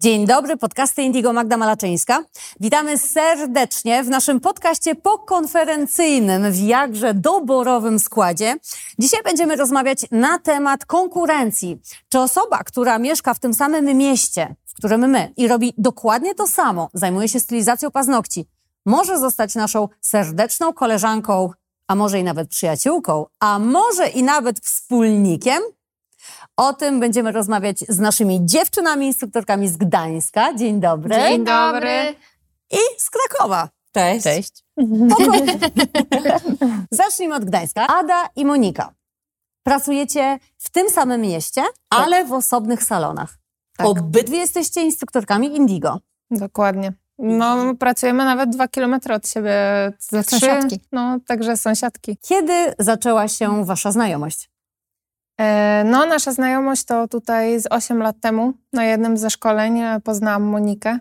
Dzień dobry, podcasty Indigo Magda Malaczyńska. Witamy serdecznie w naszym podcaście pokonferencyjnym w jakże doborowym składzie. Dzisiaj będziemy rozmawiać na temat konkurencji. Czy osoba, która mieszka w tym samym mieście, w którym my i robi dokładnie to samo, zajmuje się stylizacją paznokci, może zostać naszą serdeczną koleżanką, a może i nawet przyjaciółką, a może i nawet wspólnikiem? O tym będziemy rozmawiać z naszymi dziewczynami, instruktorkami z Gdańska. Dzień dobry. Dzień dobry. I z Krakowa. Cześć. Cześć. Zacznijmy od Gdańska. Ada i Monika. Pracujecie w tym samym mieście, Tak. ale w osobnych salonach. Tak. Obydwie jesteście instruktorkami Indigo. Dokładnie. No, my pracujemy nawet dwa kilometry od siebie. Ze trzy. Sąsiadki. No, także sąsiadki. Kiedy zaczęła się wasza znajomość? E, no, nasza znajomość to tutaj z 8 lat temu na jednym ze szkoleń e, poznałam Monikę.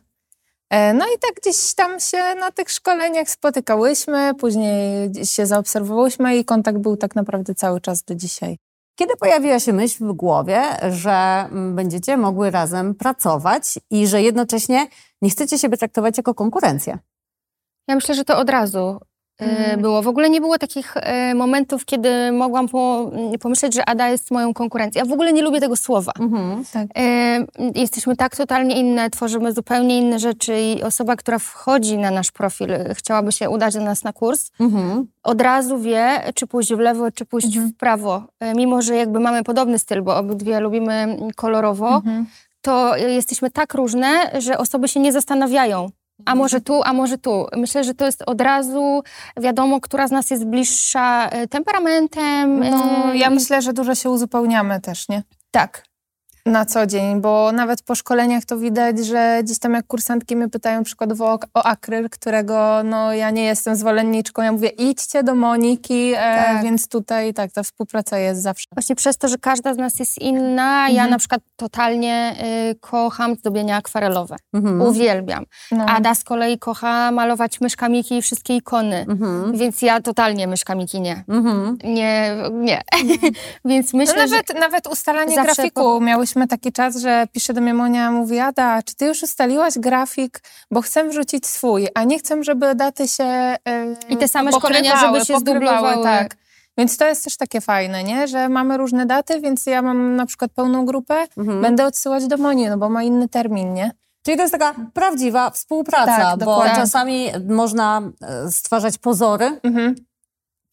E, no i tak gdzieś tam się na tych szkoleniach spotykałyśmy, później się zaobserwowałyśmy i kontakt był tak naprawdę cały czas do dzisiaj. Kiedy pojawiła się myśl w głowie, że mm, będziecie mogły razem pracować i że jednocześnie nie chcecie siebie traktować jako konkurencję? Ja myślę, że to od razu e, Mhm. było. W ogóle nie było takich e, momentów, kiedy mogłam po, m, pomyśleć, że Ada jest moją konkurencją. Ja w ogóle nie lubię tego słowa. E, jesteśmy tak totalnie inne, tworzymy zupełnie inne rzeczy i osoba, która wchodzi na nasz profil, chciałaby się udać do nas na kurs, Mhm. od razu wie, czy pójść w lewo, czy pójść Mhm. w prawo. Mimo, że jakby mamy podobny styl, bo obydwie lubimy mm, kolorowo, Mhm. to jesteśmy tak różne, że osoby się nie zastanawiają. A może tu, a może tu. Myślę, że to jest od razu wiadomo, która z nas jest bliższa e, temperamentem. No, e, ja myślę, że dużo się uzupełniamy też, nie? Tak. Na co dzień, bo nawet po szkoleniach to widać, że gdzieś tam jak kursantki mnie pytają przykładowo o, o akryl, którego no ja nie jestem zwolenniczką, ja mówię idźcie do Moniki, e, Tak. więc tutaj tak, ta współpraca jest zawsze. Właśnie przez to, że każda z nas jest inna, ja Mhm. na przykład totalnie y, kocham zdobienia akwarelowe. Mhm. Uwielbiam. No. Ada z kolei kocha malować myszkamiki i wszystkie ikony. Mhm. Więc ja totalnie myszkamiki nie. Mhm. Nie, nie. Więc No myślę, że... nawet, nawet ustalanie grafiku. po- Miałyśmy taki czas, że pisze do mnie Monia, mówi Ada, czy ty już ustaliłaś grafik, bo chcę wrzucić swój, a nie chcę, żeby daty się e, I te same szkolenia, żeby się pokrywały, zdublowały. Tak. Więc to jest też takie fajne, nie? że mamy różne daty, więc ja mam na przykład pełną grupę, Mhm. będę odsyłać do Moni, no bo ma inny termin, nie? Czyli to jest taka prawdziwa współpraca, Tak, bo dokładnie. czasami można e, stwarzać pozory Mhm.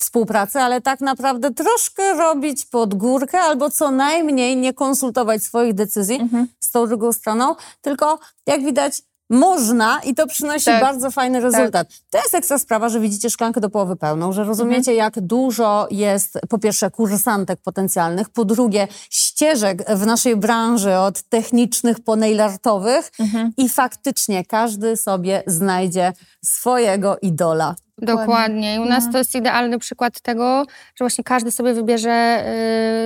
Współpracy, ale tak naprawdę troszkę robić pod górkę albo co najmniej nie konsultować swoich decyzji Mhm. z tą drugą stroną, tylko jak widać można i to przynosi Tak. bardzo fajny rezultat. To jest ekstra sprawa, że widzicie szklankę do połowy pełną, że rozumiecie Mhm. jak dużo jest po pierwsze kursantek potencjalnych, po drugie ścieżek w naszej branży od technicznych po nailartowych Mhm. i faktycznie każdy sobie znajdzie swojego idola. Dokładnie. I u nas No. to jest idealny przykład tego, że właśnie każdy sobie wybierze,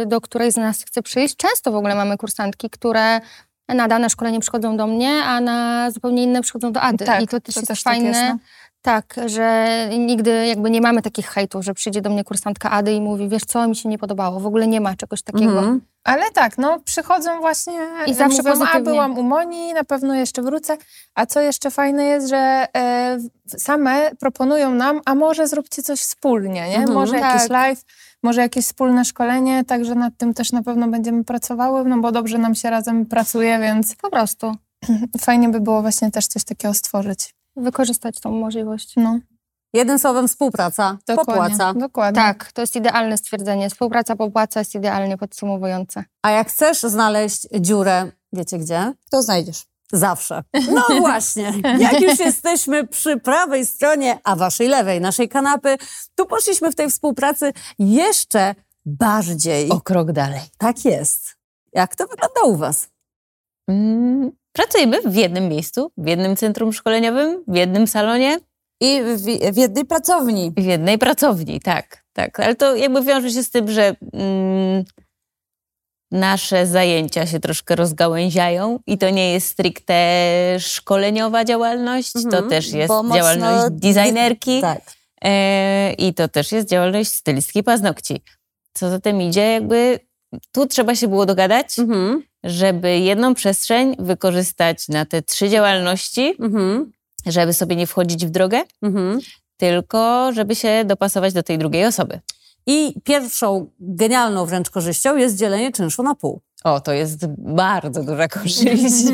y, do której z nas chce przyjść. Często w ogóle mamy kursantki, które na dane szkolenie przychodzą do mnie, a na zupełnie inne przychodzą do Ady. Tak, I to też to jest też tak fajne. jest, no. Tak, że nigdy jakby nie mamy takich hejtów, że przyjdzie do mnie kursantka Ady i mówi, wiesz co, mi się nie podobało. W ogóle nie ma czegoś takiego. Mhm. Ale tak, no przychodzą właśnie I zawsze mówią, a byłam u Moni, na pewno jeszcze wrócę. A co jeszcze fajne jest, że e, same proponują nam, a może zróbcie coś wspólnie, nie? Mhm. może jakiś Tak. live, może jakieś wspólne szkolenie, także nad tym też na pewno będziemy pracowały, no bo dobrze nam się razem pracuje, więc Po prostu fajnie by było właśnie też coś takiego stworzyć. Wykorzystać tą możliwość. No, Jednym słowem współpraca dokładnie. popłaca. Dokładnie. Tak, to jest idealne stwierdzenie. Współpraca popłaca jest idealnie podsumowujące. A jak chcesz znaleźć dziurę, wiecie gdzie? To znajdziesz. Zawsze. No właśnie. Jak już jesteśmy przy prawej stronie, a waszej lewej, naszej kanapy, tu poszliśmy w tej współpracy jeszcze bardziej. O krok dalej. Tak jest. Jak to wygląda u was? Mm, Pracujemy w jednym miejscu, w jednym centrum szkoleniowym, w jednym salonie I w, w jednej pracowni. w jednej pracowni, tak, tak. Ale to jakby wiąże się z tym, że mm, nasze zajęcia się troszkę rozgałęziają i to nie jest stricte szkoleniowa działalność, to Mhm, też jest działalność designerki Tak. e, i to też jest działalność stylistki paznokci. Co za tym idzie, jakby tu trzeba się było dogadać, Mhm. Żeby jedną przestrzeń wykorzystać na te trzy działalności, Mhm. żeby sobie nie wchodzić w drogę, Mhm. tylko żeby się dopasować do tej drugiej osoby. I pierwszą genialną wręcz korzyścią jest dzielenie czynszu na pół. O, to jest bardzo duża korzyść.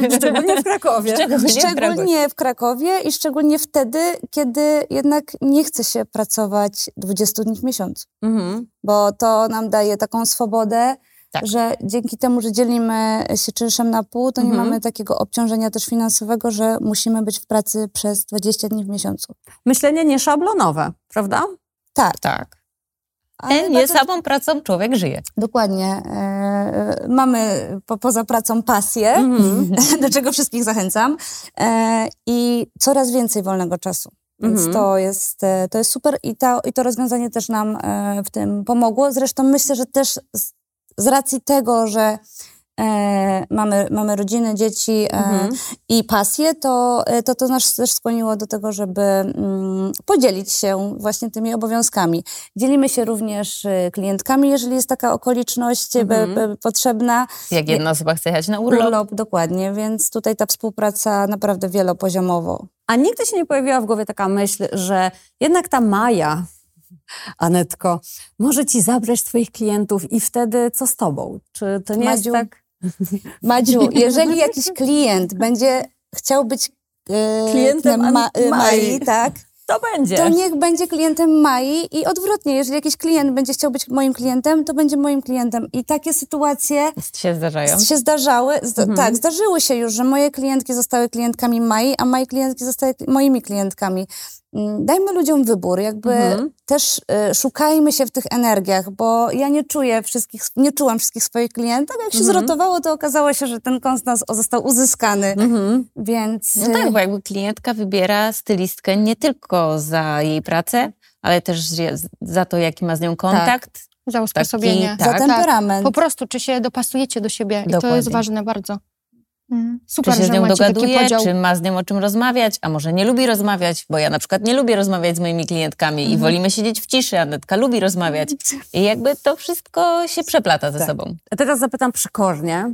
Szczególnie w Krakowie. Szczególnie w Krakowie. Szczególnie w Krakowie i szczególnie wtedy, kiedy jednak nie chce się pracować 20 dni w miesiącu. Mhm. Bo to nam daje taką swobodę, Tak. że dzięki temu, że dzielimy się czynszem na pół, to nie Mhm. mamy takiego obciążenia też finansowego, że musimy być w pracy przez 20 dni w miesiącu. Myślenie nieszablonowe, prawda? Tak. Tak. ale Nie bardzo- samą pracą człowiek żyje. Dokładnie. E, mamy po, poza pracą pasję, Mhm. do czego wszystkich zachęcam, e, i coraz więcej wolnego czasu. Więc Mhm. to, jest, e, to jest super i to, i to rozwiązanie też nam e, w tym pomogło. Zresztą myślę, że też z, z racji tego, że e, mamy, mamy rodziny, dzieci e, Mhm. i pasję, to, e, to to nas też skłoniło do tego, żeby mm, podzielić się właśnie tymi obowiązkami. Dzielimy się również e, klientkami, jeżeli jest taka okoliczność e, Mhm. be- be- potrzebna. Jak jedna osoba chce jechać na urlop, Urlop, dokładnie, więc tutaj ta współpraca naprawdę wielopoziomowo. A nigdy się nie pojawiła w głowie taka myśl, że jednak ta Maja, Anetko, może ci zabrać twoich klientów i wtedy co z tobą? Czy to nie Madziu, jest tak? Madziu, jeżeli jakiś klient będzie chciał być e, Klientem ma, e, Mai, tak, To będzie. to niech będzie klientem Mai i odwrotnie, jeżeli jakiś klient będzie chciał być moim klientem, to będzie moim klientem. I takie sytuacje się zdarzają. się zdarzały, zda, Mhm. tak, zdarzyły się już, że moje klientki zostały klientkami Mai, a moje klientki zostały moimi klientkami. Mm, Dajmy ludziom wybór, jakby Mhm. też y, szukajmy się w tych energiach, bo ja nie czuję wszystkich, nie czułam wszystkich swoich klientek, a jak się Mhm. zrotowało, to okazało się, że ten konstans został uzyskany, Mhm. więc... No tak, bo jakby klientka wybiera stylistkę nie tylko za jej pracę, ale też za to, jaki ma z nią kontakt. Za usposobienie. Taki- za tak, temperament. Po prostu, czy się dopasujecie do siebie. I to Dokładnie. jest ważne bardzo. Mhm. Super, czy się z nią dogaduje, podział. czy ma z nią o czym rozmawiać, a może nie lubi rozmawiać, bo ja na przykład nie lubię rozmawiać z moimi klientkami Mhm. i wolimy siedzieć w ciszy, a Netka lubi rozmawiać. I jakby to wszystko się przeplata ze Tak. sobą. A teraz zapytam przekornie,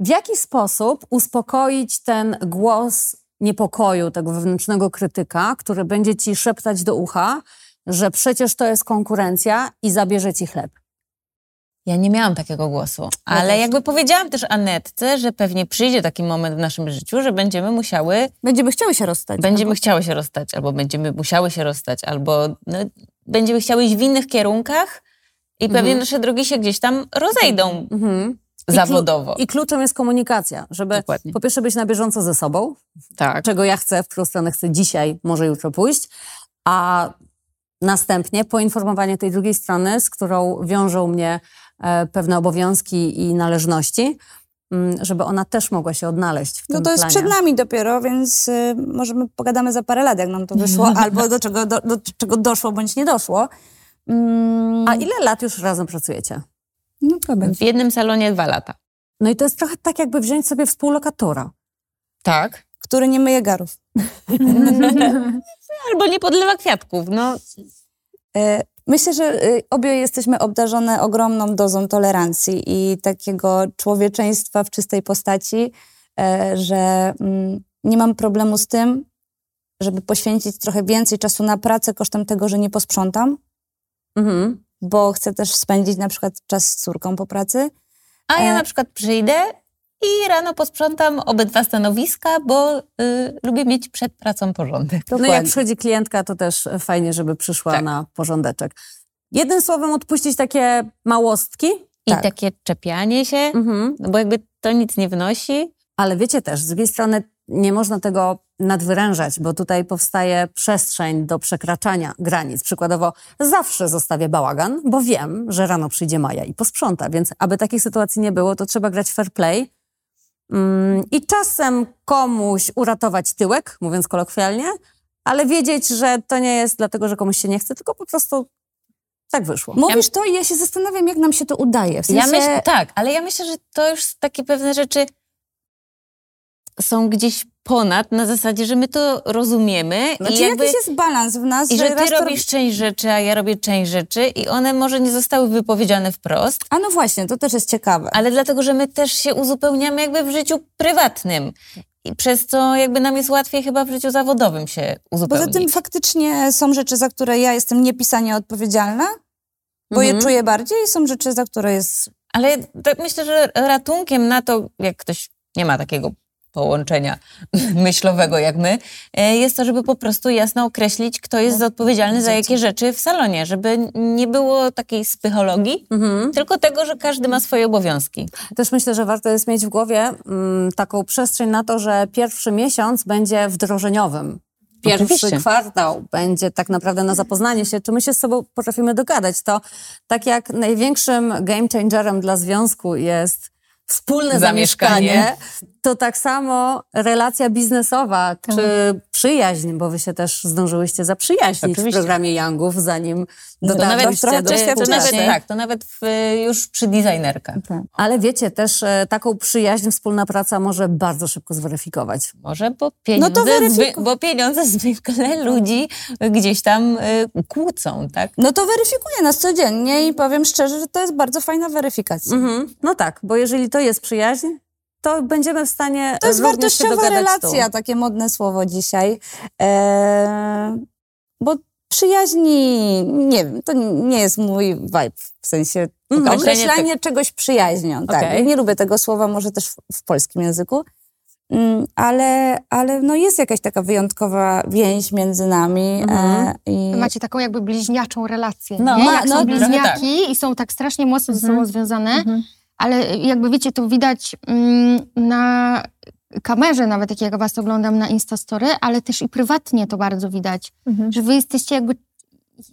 w jaki sposób uspokoić ten głos niepokoju, tego wewnętrznego krytyka, który będzie ci szeptać do ucha, że przecież to jest konkurencja i zabierze ci chleb? Ja nie miałam takiego głosu, ale jakby powiedziałam też Anetce, że pewnie przyjdzie taki moment w naszym życiu, że będziemy musiały, Będziemy chciały się rozstać. będziemy chciały się rozstać, albo będziemy musiały się rozstać, albo no, będziemy chciały iść w innych kierunkach i pewnie Mhm. nasze drogi się gdzieś tam rozejdą Mhm. I zawodowo. I kluczem jest komunikacja, żeby Dokładnie. po pierwsze być na bieżąco ze sobą, tak. czego ja chcę, w którą stronę chcę dzisiaj, może jutro pójść, a następnie poinformowanie tej drugiej strony, z którą wiążą mnie pewne obowiązki i należności, mm, żeby ona też mogła się odnaleźć w tym No to jest planie. przed nami dopiero, więc y, możemy pogadamy za parę lat, jak nam to wyszło, albo do czego, do, do czego doszło, bądź nie doszło. Mm, A ile lat już razem pracujecie? no to będzie. W jednym salonie dwa lata. No i to jest trochę tak, jakby wziąć sobie współlokatora. Tak. Który nie myje garów. Albo nie podlewa kwiatków. No, E, Myślę, że y, obie jesteśmy obdarzone ogromną dozą tolerancji i takiego człowieczeństwa w czystej postaci, e, że mm, nie mam problemu z tym, żeby poświęcić trochę więcej czasu na pracę kosztem tego, że nie posprzątam, Mhm. bo chcę też spędzić na przykład czas z córką po pracy. a ja E. na przykład przyjdę i rano posprzątam obydwa stanowiska, bo y, lubię mieć przed pracą porządek. No jak przychodzi klientka, to też fajnie, żeby przyszła Tak. na porządeczek. Jednym słowem odpuścić takie małostki. I Tak. takie czepianie się, Mhm. no bo jakby to nic nie wnosi. Ale wiecie też, z drugiej strony nie można tego nadwyrężać, bo tutaj powstaje przestrzeń do przekraczania granic. Przykładowo zawsze zostawię bałagan, bo wiem, że rano przyjdzie Maja i posprząta, więc aby takich sytuacji nie było, to trzeba grać fair play i czasem komuś uratować tyłek, mówiąc kolokwialnie, ale wiedzieć, że to nie jest dlatego, że komuś się nie chce, tylko po prostu Tak wyszło. Mówisz to i ja się zastanawiam, jak nam się to udaje. W sensie... Ja myślę, tak, ale ja myślę, że to już takie pewne rzeczy są gdzieś ponad, na zasadzie, że my to rozumiemy. Znaczy, i jakby, jakiś jest balans w nas, I że ty raz to robisz część rzeczy, a ja robię część rzeczy i one może nie zostały wypowiedziane wprost, A no właśnie, to też jest ciekawe. ale dlatego, że my też się uzupełniamy jakby w życiu prywatnym. I przez co jakby nam jest łatwiej chyba w życiu zawodowym się uzupełnić. Poza tym faktycznie są rzeczy, za które ja jestem niepisanie odpowiedzialna, bo Mhm. je czuję bardziej i są rzeczy, za które jest... Ale tak myślę, że ratunkiem na to, jak ktoś nie ma takiego połączenia myślowego jak my, e, jest to, żeby po prostu jasno określić, kto jest odpowiedzialny za jakie rzeczy w salonie, żeby nie było takiej spychologii, Mhm. tylko tego, że każdy ma swoje obowiązki. Też myślę, że warto jest mieć w głowie mm, taką przestrzeń na to, że pierwszy miesiąc będzie wdrożeniowym. Pierwszy Oczywiście. kwartał będzie tak naprawdę na zapoznanie się, czy my się z sobą potrafimy dogadać. To tak jak największym game changerem dla związku jest wspólne Zamieszkanie. zamieszkanie, to tak samo relacja biznesowa, czy przyjaźń, bo wy się też zdążyłyście zaprzyjaźnić w Oczywiście. programie Youngów, zanim trochę do wcześniej, to nawet, tak, to nawet w, już przy designerkach. Ale wiecie, też e, taką przyjaźń, wspólna praca może bardzo szybko zweryfikować. Może, bo pieniądze, No weryfiku- zwy, bo pieniądze zwykle ludzi gdzieś tam y, kłócą, tak? No to weryfikuję nas codziennie i powiem szczerze, że to jest bardzo fajna weryfikacja. Mhm. No tak, bo jeżeli to jest przyjaźń, to będziemy w stanie To jest się wartościowa relacja, Tu. takie modne słowo dzisiaj. Eee, bo przyjaźni, nie wiem, to nie jest mój vibe, w sensie Mhm. określanie czegoś przyjaźnią. Tak, Okej. Ja nie lubię tego słowa, może też w, w polskim języku. Mm, ale, ale no jest jakaś taka wyjątkowa więź między nami. Mhm. E, i... Macie taką jakby bliźniaczą relację, No, nie? ma- Jak no, są bliźniaki i są tak strasznie mocno ze sobą Mhm. związane, Mhm. Ale jakby wiecie, to widać mm, na kamerze nawet, jak ja was oglądam na Instastory, ale też i prywatnie to bardzo widać, Mhm. że wy jesteście jakby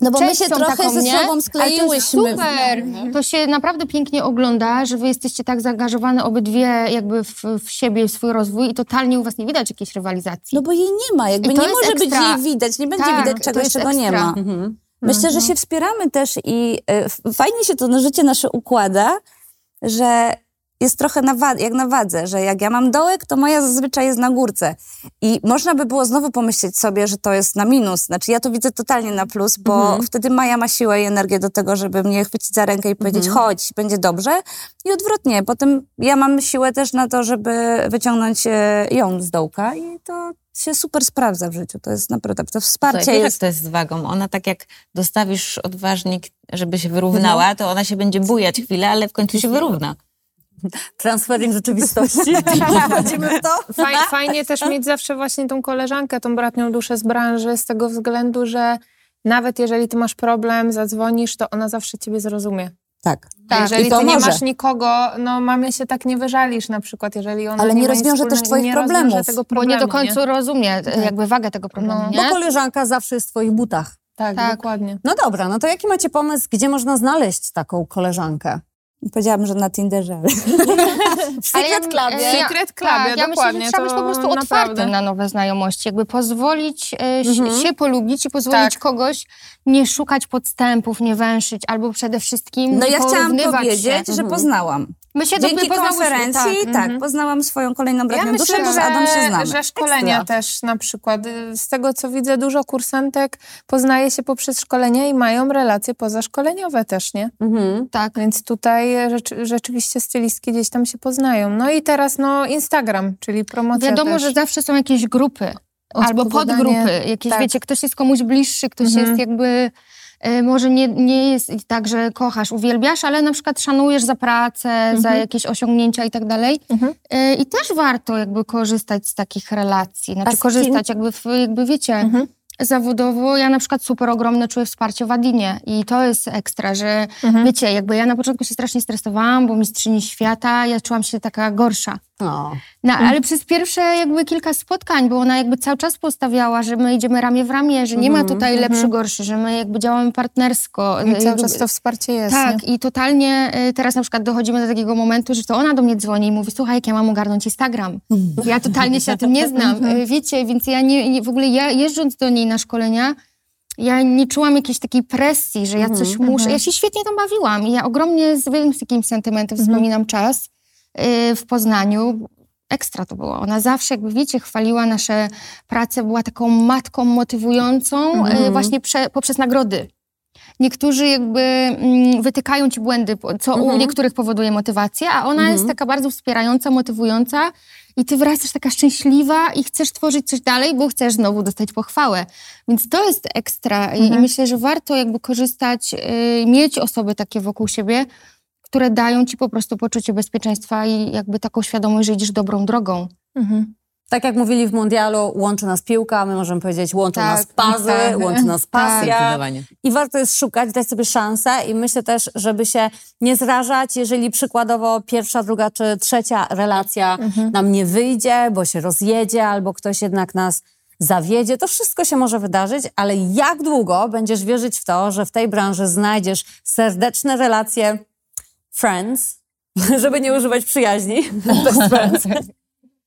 No bo my się trochę taką, ze nie? sobą Ale to skleiłyśmy. super! To się naprawdę pięknie ogląda, że wy jesteście tak zaangażowane obydwie jakby w, w siebie, w swój rozwój i totalnie u was nie widać jakiejś rywalizacji. No bo jej nie ma, jakby nie może być ekstra. jej widać, nie będzie Tak, widać czegoś, czego nie ekstra. ma. Mhm. Myślę, że się wspieramy też i f- fajnie się to na życie nasze układa, że jest trochę na wa- jak na wadze, że jak ja mam dołek, to moja zazwyczaj jest na górce. I można by było znowu pomyśleć sobie, że to jest na minus. Znaczy ja to widzę totalnie na plus, bo Mhm. wtedy Maja ma siłę i energię do tego, żeby mnie chwycić za rękę i powiedzieć Mhm. chodź, będzie dobrze. I odwrotnie. Potem ja mam siłę też na to, żeby wyciągnąć e, ją z dołka i to się super sprawdza w życiu. To jest naprawdę, to wsparcie Słuchaj, jest... jak to jest z wagą. Ona tak jak dostawisz odważnik, żeby się wyrównała, to ona się będzie bujać chwilę, ale w końcu się wyrówna. Transferring rzeczywistości. Wchodzimy w to? Faj, fajnie też mieć zawsze właśnie tą koleżankę, tą bratnią duszę z branży, z tego względu, że nawet jeżeli ty masz problem, zadzwonisz, to ona zawsze ciebie zrozumie. Tak. A jeżeli ty nie masz nikogo, no mamie się tak nie wyżalisz na przykład, jeżeli ona Ale nie, nie rozwiąże też twoich nie problemów. rozwiąże tego Bo problemu, nie do końca rozumie Tak. e, jakby wagę tego problemu, No. nie? Bo koleżanka zawsze jest w twoich butach. Tak, Tak. dokładnie. No dobra, no to jaki macie pomysł, gdzie można znaleźć taką koleżankę? Powiedziałam, że na Tinderze, ale... W Secret Clubie. ja- Secret Clubie, tak, ja myślę, dokładnie, że trzeba być po prostu otwartym naprawdę. na nowe znajomości, jakby pozwolić e, się- Mhm. się polubić i pozwolić Tak. kogoś nie szukać podstępów, nie węszyć, albo przede wszystkim No nie ja chciałam powiedzieć, się. że Mhm. poznałam. My się Dzięki konferencji, tak, Mhm. poznałam swoją kolejną Ja bratnią duszę, myślę, że, Adam się znamy. że szkolenia Ekstra. też na przykład. y, Z tego, co widzę, dużo kursantek poznaje się poprzez szkolenia i mają relacje pozaszkoleniowe też, nie? Mhm. Tak. Więc tutaj rzeczy, rzeczywiście stylistki gdzieś tam się poznają. No i teraz no Instagram, czyli promocja Wiadomo, też. że zawsze są jakieś grupy albo podgrupy, jakieś, tak. wiecie, ktoś jest komuś bliższy, ktoś Mhm. jest jakby, może nie, nie jest tak, że kochasz, uwielbiasz, ale na przykład szanujesz za pracę, za Mhm. jakieś osiągnięcia i tak dalej. Mhm. E, I też warto jakby korzystać z takich relacji, znaczy korzystać jakby, w, jakby wiecie, Mhm. zawodowo. Ja na przykład super ogromne czuję wsparcie w Adinie i to jest ekstra, że Mhm. wiecie, jakby ja na początku się strasznie stresowałam, bo mistrzyni świata, ja czułam się taka gorsza. No, ale przez pierwsze jakby kilka spotkań, bo ona jakby cały czas postawiała, że my idziemy ramię w ramię, że nie ma Mhm, tutaj lepszy, mhm. gorszy, że my jakby działamy partnersko. I cały Jakby- czas to wsparcie jest. tak, nie? i totalnie y, teraz na przykład dochodzimy do takiego momentu, że to ona do mnie dzwoni i mówi, słuchaj, jak ja mam ogarnąć Instagram. Ja totalnie się na tym nie znam, y, wiecie, więc ja nie, nie, w ogóle ja jeżdżąc do niej na szkolenia, ja nie czułam jakiejś takiej presji, że ja Mhm, coś muszę. Ja się świetnie tam bawiłam i ja ogromnie z wielkim sentymentem Mhm. wspominam czas w Poznaniu. Ekstra to było. Ona zawsze, jakby wiecie, chwaliła nasze prace, była taką matką motywującą Mhm. y, właśnie prze, poprzez nagrody. Niektórzy jakby mm, wytykają ci błędy, co u Mhm. niektórych powoduje motywację, a ona Mhm. jest taka bardzo wspierająca, motywująca i ty wracasz taka szczęśliwa i chcesz tworzyć coś dalej, bo chcesz znowu dostać pochwałę. Więc to jest ekstra i, i myślę, że warto jakby korzystać, y, mieć osoby takie wokół siebie, które dają ci po prostu poczucie bezpieczeństwa i jakby taką świadomość, że idziesz dobrą drogą. Mhm. Tak jak mówili w mundialu, łączy nas piłka, my możemy powiedzieć, łączą Tak, nas pazy, tak. łączy nas pasja. Zdecydowanie. I warto jest szukać, dać sobie szansę i myślę też, żeby się nie zrażać, jeżeli przykładowo pierwsza, druga czy trzecia relacja nam nie wyjdzie, bo się rozjedzie albo ktoś jednak nas zawiedzie. To wszystko się może wydarzyć, ale jak długo będziesz wierzyć w to, że w tej branży znajdziesz serdeczne relacje friends, żeby nie używać przyjaźni, best friends,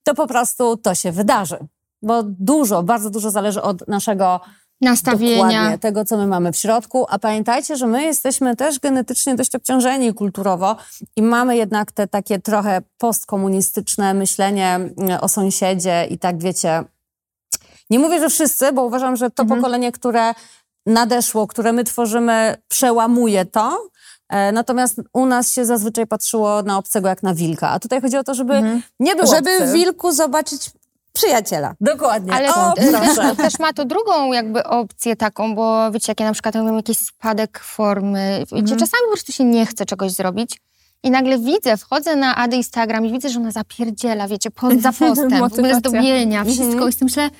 to po prostu to się wydarzy. Bo dużo, bardzo dużo zależy od naszego Nastawienia. Tego, co my mamy w środku. A pamiętajcie, że my jesteśmy też genetycznie dość obciążeni kulturowo i mamy jednak te takie trochę postkomunistyczne myślenie mm, o sąsiedzie i tak wiecie. Nie mówię, że wszyscy, bo uważam, że to pokolenie, które nadeszło, które my tworzymy, przełamuje to. E, Natomiast u nas się zazwyczaj patrzyło na obcego jak na wilka. A tutaj chodzi o to, żeby nie było Żeby obcy. w wilku zobaczyć przyjaciela. Dokładnie. Ale o, też, proszę. też ma to drugą jakby opcję taką, bo wiecie, jak ja na przykład mam jakiś spadek formy, wiecie, czasami po prostu się nie chce czegoś zrobić i nagle widzę, wchodzę na Ady Instagram i widzę, że ona zapierdziela, wiecie, post za postem, w ogóle zdobienia, wszystko i z tym myślę,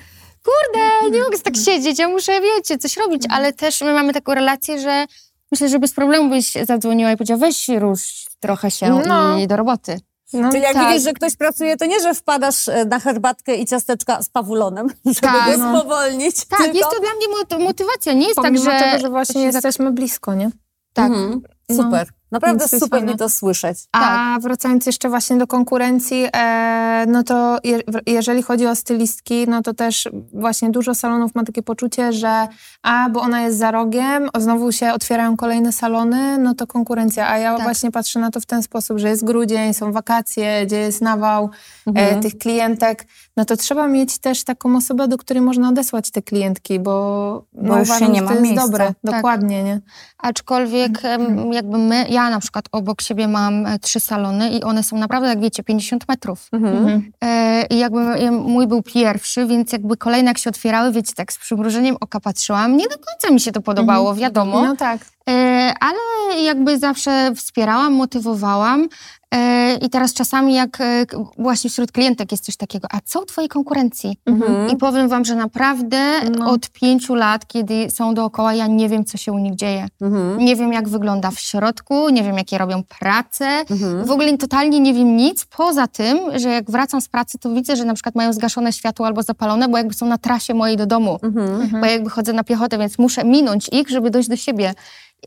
kurde, nie mogę tak siedzieć, ja muszę, wiecie, coś robić, ale też my mamy taką relację, że myślę, że bez problemu byś zadzwoniła i powiedziała, weź rusz trochę się No. i do roboty. No, Czyli jak tak. widzisz, że ktoś pracuje, to nie, że wpadasz e, na herbatkę i ciasteczka z pawulonem, żeby Tak, go no. spowolnić. Tak, tylko... jest to dla mnie mot- motywacja, nie jest pomimo tak, że... tego, że właśnie jesteśmy blisko, nie? Tak. Mhm. Super. Naprawdę Więc super mi to słyszeć. A wracając jeszcze właśnie do konkurencji, e, no to je, jeżeli chodzi o stylistki, no to też właśnie dużo salonów ma takie poczucie, że a, bo ona jest za rogiem, znowu się otwierają kolejne salony, no to konkurencja. A ja Tak. właśnie patrzę na to w ten sposób, że jest grudzień, są wakacje, gdzie jest nawał e, tych klientek, no to trzeba mieć też taką osobę, do której można odesłać te klientki, bo, no, już się uważam, nie że ma to jest miejsca. dobre. Tak. Dokładnie, nie? Aczkolwiek em, jakby my, ja na przykład obok siebie mam e, trzy salony i one są naprawdę, jak wiecie, 50 metrów. Mhm. E, I jakby mój był pierwszy, więc jakby kolejne jak się otwierały, wiecie, tak z przymrużeniem oka patrzyłam. Nie do końca mi się to podobało, wiadomo. No tak. E, ale jakby zawsze wspierałam, motywowałam. E, I teraz czasami jak e, właśnie wśród klientek jest coś takiego, a co u twojej konkurencji? I powiem wam, że naprawdę No. od pięciu lat, kiedy są dookoła, ja nie wiem, co się u nich dzieje. Mhm. Nie wiem, jak wygląda w środku, nie wiem, jakie robią pracę. Mhm. W ogóle totalnie nie wiem nic, poza tym, że jak wracam z pracy, to widzę, że na przykład mają zgaszone światło albo zapalone, bo jakby są na trasie mojej do domu. Mhm. Bo ja jakby chodzę na piechotę, więc muszę minąć ich, żeby dojść do siebie.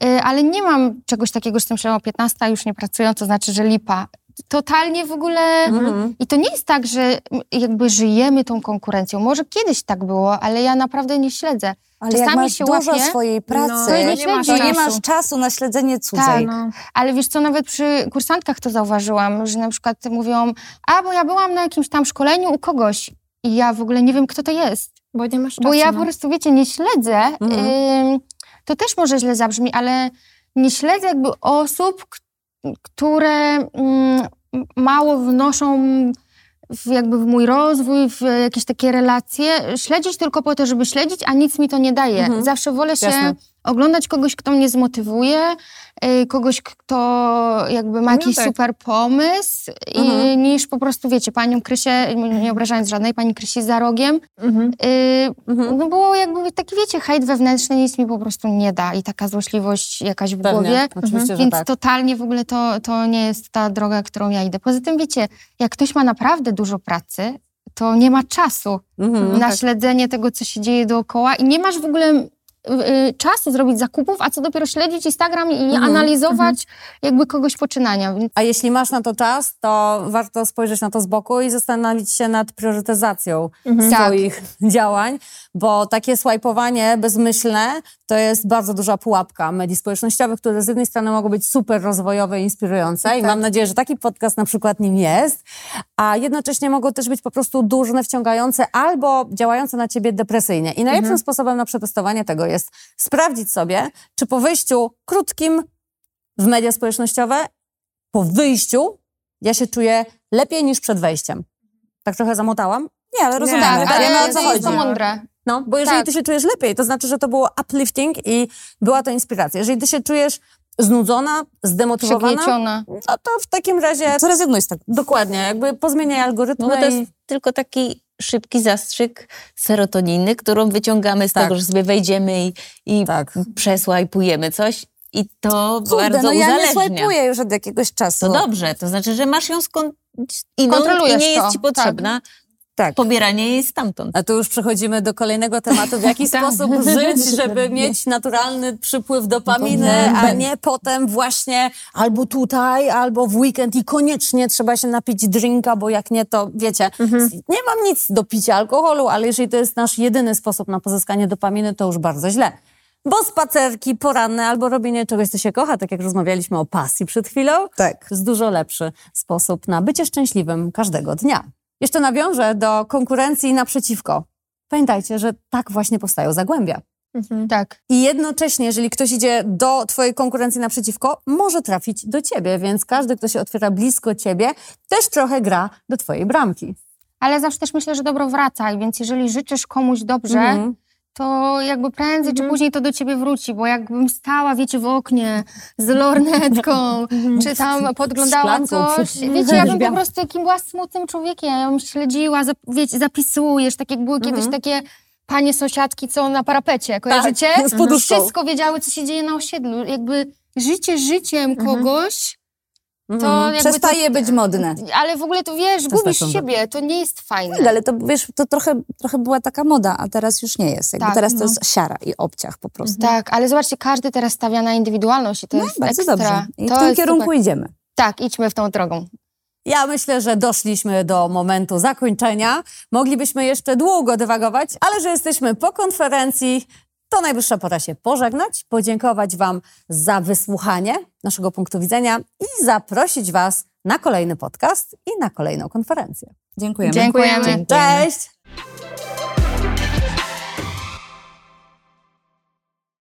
E, Ale nie mam czegoś takiego, że jestem się o 15, a już nie pracują, to znaczy, że lipa. Totalnie w ogóle... Mhm. I to nie jest tak, że jakby żyjemy tą konkurencją. Może kiedyś tak było, ale ja naprawdę nie śledzę. Ale Czasami jak masz się dużo łapię, swojej pracy, no, to nie to nie, masz, czasu. na śledzenie cudzej. Tak. No. Ale wiesz co, nawet przy kursantkach to zauważyłam, że na przykład mówią, a bo ja byłam na jakimś tam szkoleniu u kogoś i ja w ogóle nie wiem, kto to jest. Bo nie masz czasu. Bo ja no. po prostu, wiecie, nie śledzę, ym, to też może źle zabrzmi, ale nie śledzę jakby osób, które ym, mało wnoszą w, jakby w mój rozwój, w jakieś takie relacje. Śledzić tylko po to, żeby śledzić, a nic mi to nie daje. Zawsze wolę się Jasne. Oglądać kogoś, kto mnie zmotywuje, y, kogoś, kto jakby ma No jakiś tak. super pomysł, i, Mhm. niż po prostu, wiecie, panią Krysię, nie obrażając żadnej, pani Krysi za rogiem, Mhm. y, Mhm. no było jakby taki, wiecie, hejt wewnętrzny nic mi po prostu nie da i taka złośliwość jakaś w Pewnie, głowie. oczywiście, że Więc tak. totalnie w ogóle to, to nie jest ta droga, którą ja idę. Poza tym, wiecie, jak ktoś ma naprawdę dużo pracy, to nie ma czasu Mhm. na śledzenie tego, co się dzieje dookoła i nie masz w ogóle y, czasu zrobić zakupów, a co dopiero śledzić Instagram i Mhm, analizować jakby kogoś poczynania. A jeśli masz na to czas, to warto spojrzeć na to z boku i zastanowić się nad priorytetyzacją swoich działań, bo takie swajpowanie bezmyślne to jest bardzo duża pułapka medii społecznościowych, które z jednej strony mogą być super rozwojowe i inspirujące i mam nadzieję, że taki podcast na przykład nim jest, a jednocześnie mogą też być po prostu dużne, wciągające albo działające na ciebie depresyjnie. I najlepszym sposobem na przetestowanie tego jest sprawdzić sobie, czy po wyjściu krótkim w media społecznościowe po wyjściu ja się czuję lepiej niż przed wejściem. Tak trochę zamotałam? Nie, ale rozumiemy. tak, tak, ale wiemy, o to co chodzi. to mądre. No, bo jeżeli Tak. ty się czujesz lepiej, to znaczy, że to było uplifting i była to inspiracja. Jeżeli ty się czujesz znudzona, zdemotywowana, no to w takim razie To rezygnuj z tego. dokładnie, jakby pozmieniaj algorytmy No to i... jest tylko taki szybki zastrzyk serotoniny, którą wyciągamy z Tak. tego, że sobie wejdziemy i, i Tak. przesłajpujemy coś i to Kurde, bardzo no ja nie swajpuję już od jakiegoś czasu. To dobrze, to znaczy, że masz ją skąd inną i nie jest to, ci potrzebna Tak. Pobieranie jej stamtąd. A tu już przechodzimy do kolejnego tematu, w jaki sposób żyć, żeby mieć naturalny przypływ dopaminy, a nie potem właśnie albo tutaj, albo w weekend i koniecznie trzeba się napić drinka, bo jak nie, to wiecie, nie mam nic do picia alkoholu, ale jeżeli to jest nasz jedyny sposób na pozyskanie dopaminy, to już bardzo źle. Bo spacerki poranne albo robienie czegoś, co się kocha, tak jak rozmawialiśmy o pasji przed chwilą, Tak. to jest dużo lepszy sposób na bycie szczęśliwym każdego dnia. Jeszcze nawiążę do konkurencji naprzeciwko. Pamiętajcie, że tak właśnie powstają zagłębia. Tak. I jednocześnie, jeżeli ktoś idzie do twojej konkurencji naprzeciwko, może trafić do ciebie, więc każdy, kto się otwiera blisko ciebie, też trochę gra do twojej bramki. Ale zawsze też myślę, że dobro wraca, więc jeżeli życzysz komuś dobrze, Mhm. To jakby prędzej czy później to do ciebie wróci, bo jakbym stała, wiecie, w oknie z lornetką, czy tam podglądałam Szklanką coś, wiecie, ja bym po drzwiami. prostu takim była smutnym człowiekiem, ja bym śledziła, zap, wiecie, zapisujesz, tak jak były kiedyś takie panie sąsiadki, co na parapecie, kojarzycie? z poduszką. Wszystko wiedziały, co się dzieje na osiedlu, jakby życie życiem kogoś, to Mhm. jakby Przestaje to, być modne. Ale w ogóle to wiesz, gubisz siebie, to nie jest fajne. Ale to wiesz, to trochę, trochę była taka moda, a teraz już nie jest. Jakby Tak, teraz to no. jest siara i obciach po prostu. Tak, ale zobaczcie, każdy teraz stawia na indywidualność i to No, jest bardzo ekstra. dobrze. I to w tym kierunku super. idziemy. Tak, idźmy w tą drogą. Ja myślę, że doszliśmy do momentu zakończenia. Moglibyśmy jeszcze długo dywagować, ale że jesteśmy po konferencji, to najwyższa pora się pożegnać, podziękować Wam za wysłuchanie naszego punktu widzenia i zaprosić Was na kolejny podcast i na kolejną konferencję. Dziękujemy. Dziękujemy. Cześć!